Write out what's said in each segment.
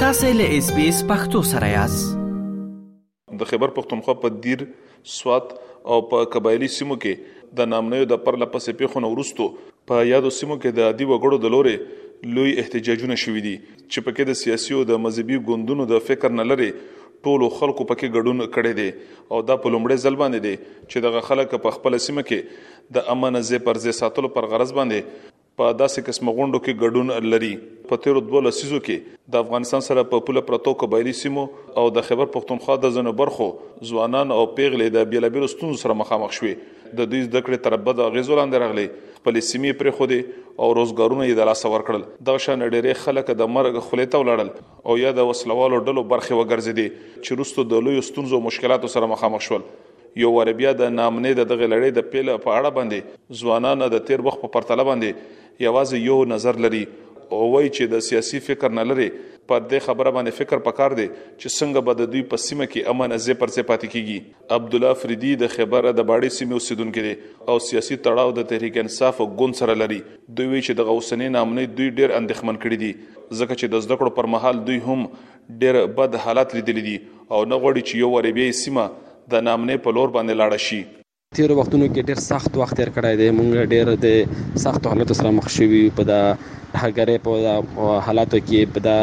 تاسو له اس بي اس پختو سره یاست د خبر پختونخوا په دیر سوات او په قبایلی سیمو کې د نامنیو د پرله پسې پیښو نورستو په یادو سیمو کې د عادي وګړو د لوري لوی احتجاجونه شوې دي چې پکې د سیاسي او د مذهبي ګوندونو د فکر نه لري ټولو خلکو پکې ګډون کړي دي او دا په لومړي ځل باندې دي چې دغه خلک په خپل سیمه کې د امن ځای پر ځای ساتلو پر غرض باندې په داسې قسم غونډو کې ګډون لري په تیرو دوه لسیزو کې د افغانستان سره په پوله پرتو قبایلی سیمو او د خیبر پښتونخوا د ځنو برخو ځوانان او پیغلې د بیلابیلو ستونزو سره مخامخ شوي د دوی زده کړې تر بد اغیزو لاندې راغلي خپل سیمې پرې خو دي او روزګارونه یې د لاس ور کړل د شان ډېرې خلک د مرګ خلې ته ولاړل او یا د وسلوالو ډلو برخه وګرځیدي چې روستو د لوی ستونزو مشکلاتو سره مخامخ شول یو وار بیا د نامنې د دغه لړۍ د پیل په اړه باندې ځوانان د تیر وخت په پرتله باندې یوازې یو نظر لري او وایي چې د سیاسي فکر نه لري پر دې خبره باندې فکر پکار دی چې څنګه به د دوی په سیمه کې امن ازې پر ځې پاتې کیږي عبد الله فریدی د خبر د باړې سیمې اوسیدونکو دی او سیاسي تړاو د تحریک انصاف او ګوند سره لري دوی چې د غوسنې نامنې دوی ډیر اندښمن کړي دي ځکه چې د زده کړو پر مهال دوی هم ډېر بد حالات لیدلي دي او نه غواړي چې یو وارې بیا یې سیمه د ناامنۍ په لور باندې لاړه شي. تېرو وختونو کې ډېر سخت وخت تېر کړی دی، موږ ډېر د سختو حالاتو سره مخ شوي یو، په دا ترهګرۍ په دا حالاتو کې، په دا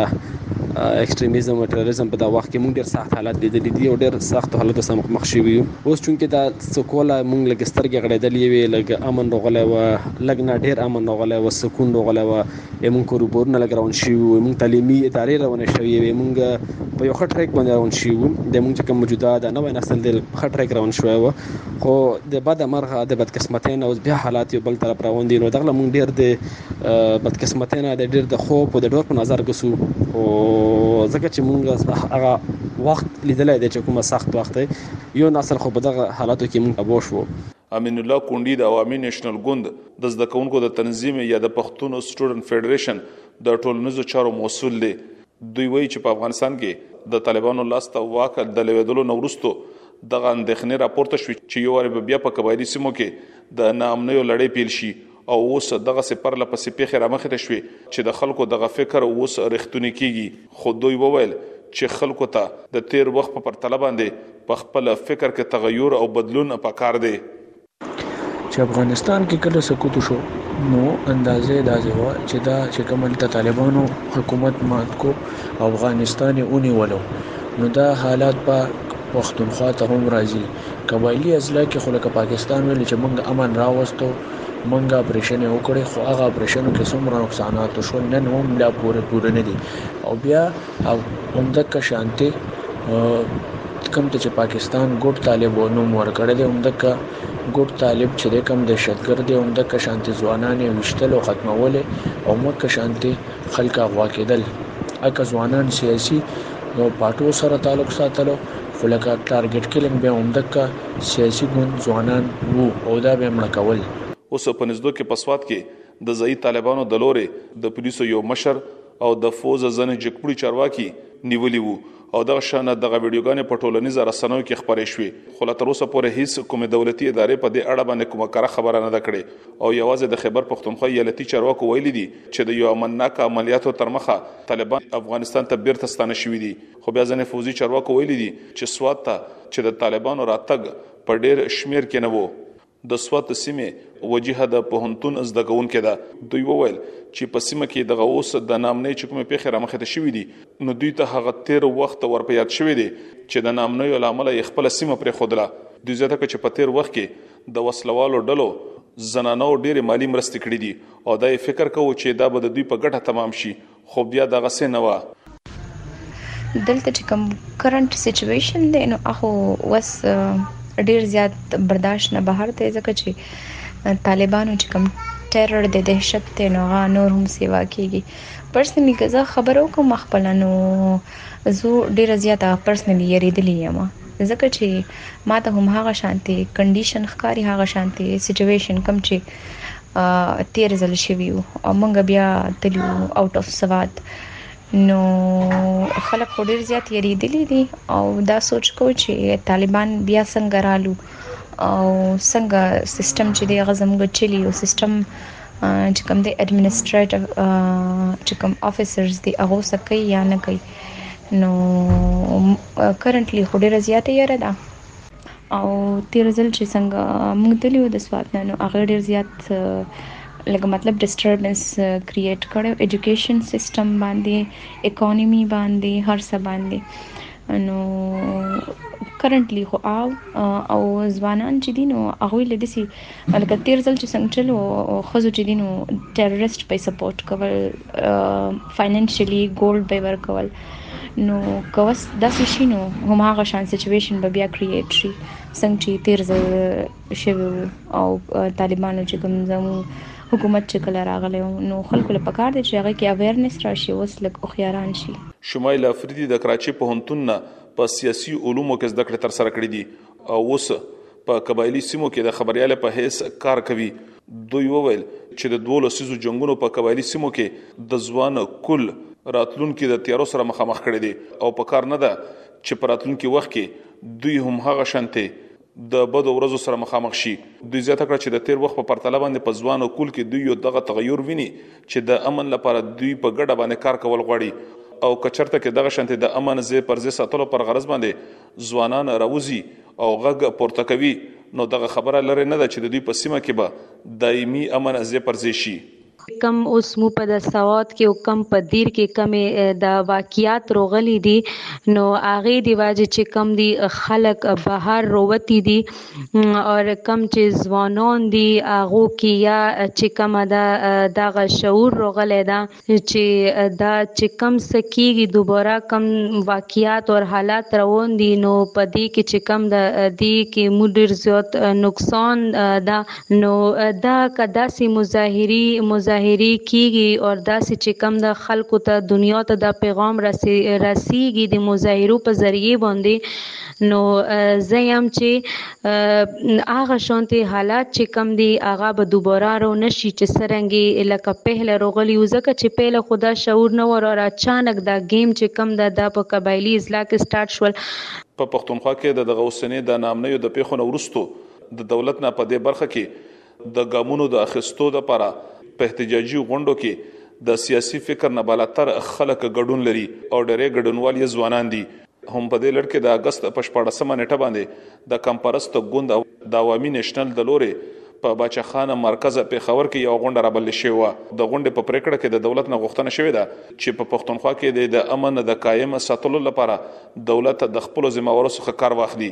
ایکسټریمیزم او ټروریزم په دا وخت کې موږ ډېر سخت حالات لیدلي دي او ډېر سختو حالاتو سره مخ مخ شوي یو. اوس چونکې دا سوکوله موږ لږې سترګې غړېدلې وې، لږ امن روغلی و، لږ نه ډېر امن روغلی و، سکون روغلی و، موږ کور پورونه لګ روان شي وو موږ تعلیمي ادارې روانې شوې وي موږ په یو خټریک باندې روان شي وو د موږ کوم موجوده دا نوې نسل د خټریک روان شوی وو خو د بد مرغه د بد قسمتۍ نه اوس بیا حالات یو بل طرف روان دي نو دغه موږ ډیر د بد قسمتۍ نه د ډیر د خوب او د ډور په نظر ګسو او ځکه چې موږ هغه وخت لیدلای دی چې کومه سخت وخت یو نسل خو په دغه حالاتو کې موږ ابو شو امین الله کونډی د عوامي نېشنل ګوند د زده کوونکو د تنظیم یا د پښتون سټوډنټ فدریشن د ټولنیزو چارو مسول دی دوی وایي چې په افغانستان کې د طالبانو لاسته واک د لویدلو نورستو دغه اندېښنې راپورته شوې چې یو وارې بیا په قبایلی سیمو کې د ناامنیو لړۍ پیل شي او اوس دغسې پرله پسې پیښې رامخې ته شوې چې د خلکو دغه فکر اوس رښتونی کیږي خو دوی وویل چې خلکو ته د تیر وخت په پرتله باندې په خپل فکر کې تغیر او بدلون پکار دی. چې افغانستان کې کله سقوط وشو نو اندازه یې داسې وه چې دا چې کوم هلته طالبانو حکومت مات کړو او افغانستان یې ونیولو نو دا حالات پاک پښتونخوا ته هم راځي. قبایلي اضلاع کې خو لکه پاکستان ویلي چې موږ امن راوستو موږ اپریشن وکړي خو هغه اپریشنو کې څومره نقصانات شو نن هم لا پورې پوره نه دي او بیا او همدغه شانتي کوم ته چې پاکستان ګډ طالب او نوم ورکړی دی همدغه ګډ طالب چې کوم دهشتګرد دی همدغه شانتي ځوانان یې وشتل او ختمول او مکه شانتي خلک اغوا کېدل اګه ځوانان سیاسي او پارټو سره تعلق ساتلو خو لکه ټارګټ کیلنګ بیا همدکه سیاسي ګوند ځوانان وو او دا بیا مړه کول. اوس په نزدو کې په سوات کې د ځايي طالبانو د لورې د پولیسو یو مشر او د فوځ ځنې جګپوړي چارواکي نیولي وو او دغه شان دغه ویډیوګانې په ټولنیزه رسنیو کې خپرې شوې خو لا تر اوسه پورې هیڅ کومې دولتي ادارې په دې اړه باندې کومه کره خبره نه ده کړې او یوازې د خیبر پښتونخوا ایالتي چارواکو ویلي دي چې د یو امنناک عملیاتو تر مخه طالبان افغانستان ته بیرته ستانه شوې دي خو بیا ځنې فوزي چارواکو ویلي دي چې سوات ته چې د طالبانو راتګ په ډیر شمیر کې نه وو د سوات سیمه وجیه د پوهنتون زده کوونکې ده دوی وویل چې په سیمه کې دغه اوس د نامنې چکمه پیښه رامخې ته شوې دي نو دوی ته هغه تیر وخت ورپیات شوې دي چې د نامنې لامل یې خپل سیمه پر خودله دوی زیاته کړ چې په تیر وخت کې د وسلوالو ډلو زنانو ډېر مالی مرستې کړې دي او دا یې فکر کوو چې دا به د دوی په ګټه تمام شي خو بیا دغه څه نه و دلته چې کوم کرنٹ سچويشن دی نو اخو وس ډیر زیات برداشت نه بهر دی ځکه چې طالبانو چې کوم ټیرر د دهشت ته نو غا نور هم سیوا کیږي پرسنلی که زه خبرو کوم خپل نو زه ډیر زیات پرسنلی یریدلی یم ځکه چې ماته هم هغه شانتې کنډیشن ښکاري هغه شانتې سچویشن کوم چې تیر ځل شوی او مونږ بیا تلو اوټ اف سواد نو خلک خو ډیر زیات یریدلی دي او دا سوچ کو چې طالبان بیا څنګه رالو او څنګه سیستم چې دی غزم غچلی او سیستم چې کوم دی اډمنستریټیو چې کوم افیسرز دی هغه سکه یا نه کوي نو کرنټلی خو ډیره زیاته یره ده او تیر ځل چې څنګه موږ تلیو د سواد نه نو هغه ډیر زیات لکه مطلب ډیسټربنس کریټ کړو ایجوکیشن سیستم باندې اکانومي باندې هر څه باندې نو کرنټلی خو او او ځوانان چې دي نو هغوی له داسې لکه تیر ځل چې څنګه چلو خزو چې دینو ټیرریست په سپورټ کول فاینانشلی ګولډ به ورکول نو کوس داسې شي نو هماغه شان سچويشن به بیا کریټ شي څنګه چې تیر ځل شوی او طالبانو چې کوم زمو حکومت چې کله راغلی نو خلکو له پکار دي چې هغه کې اویرنس راشي اوس لک او خياران شي شمایل افریدي د کراچي په هنتون نه په سیاسي علومو کې زده کړې تر سره کړې دي او اوس په قبایلی سیمو کې د خبریال په حیث کار کوي دوی وویل چې د دوه لسیزو جنگونو په قبایلی سیمو کې د ځوان کل راتلونکي د تیارو سره مخامخ کړي دي او په کار نه ده چې په راتلونکي وخت کې دوی هم هغه شانته د بدو ورځو سره مخامخ شي دوی زیاته کړه چې د تیر وخت په پرتله باندې په ځوانو کول کې دوی یو دغه تغیر ویني چې د امن لپاره دوی په ګډه باندې کار کول غواړي او کچرته کې دغه شنت د امن زی پر زی ساتلو پر غرض باندې ځوانان راوځي او غږ پورته کوي نو دغه خبره لرې نه ده چې د دوی په سیمه کې به دایمي امن ځې پر ځې شي. کم اوس مو په دا سوات کې او کم په دیر کې کمې دا واقعات روغلي دي نو هغې دی واجې چې کم دی خلق بهر رووتی دي او کم چې ځوانان دي هغو کې یا چې کم دا دغه شعور روغلی ده چې دا چې کم څه کیږي دوباره کم واقعیات او حالات روان دي نو په دې کې چې کم د دې کې مو ډیر زیات نقصان دا نو دا کدا سي مظاهري مظاهري کیږي او دا چې کم د خلکو ته دنیا ته دا پیغام رسیږي د مظاهرو په ذریعه باندې نو زه یم چې هغه شانتي حالات چې کم دي هغه به دوباره رو نشي چې سرنګي لکه پهله روغلی و ځکه چې پهله خدا شعور نه ور را چانک دا گیم چې کم ده دا په قبایلی اضلاع کې سٹارټ شول په پښتونخوا کې د دغه اوسنې د نامنیو د پیښو نه وروسته د دولت نه په دې برخه کې د ګامونو د اخیستو لپاره په احتجاجي غونډو کې د سیاسي فکر نه بالاتر خلک ګډون لري او ډېری ګډونوال یې ځوانان دي هم په دې لړ کې د اگست په 14 مه نیټه باندې د کمپرست ګوند او د عوامي نېشنل د لورې په باچاخانه مرکز پېښور کې یو غونډه رابلل شوې وه د غونډې په پریکړه کې د دولت نه غوښتنه شوې ده چې په پښتونخوا کې د امن د قائم ساتلو لپاره دولت د خپل ذمہوارو څخه کار واخلي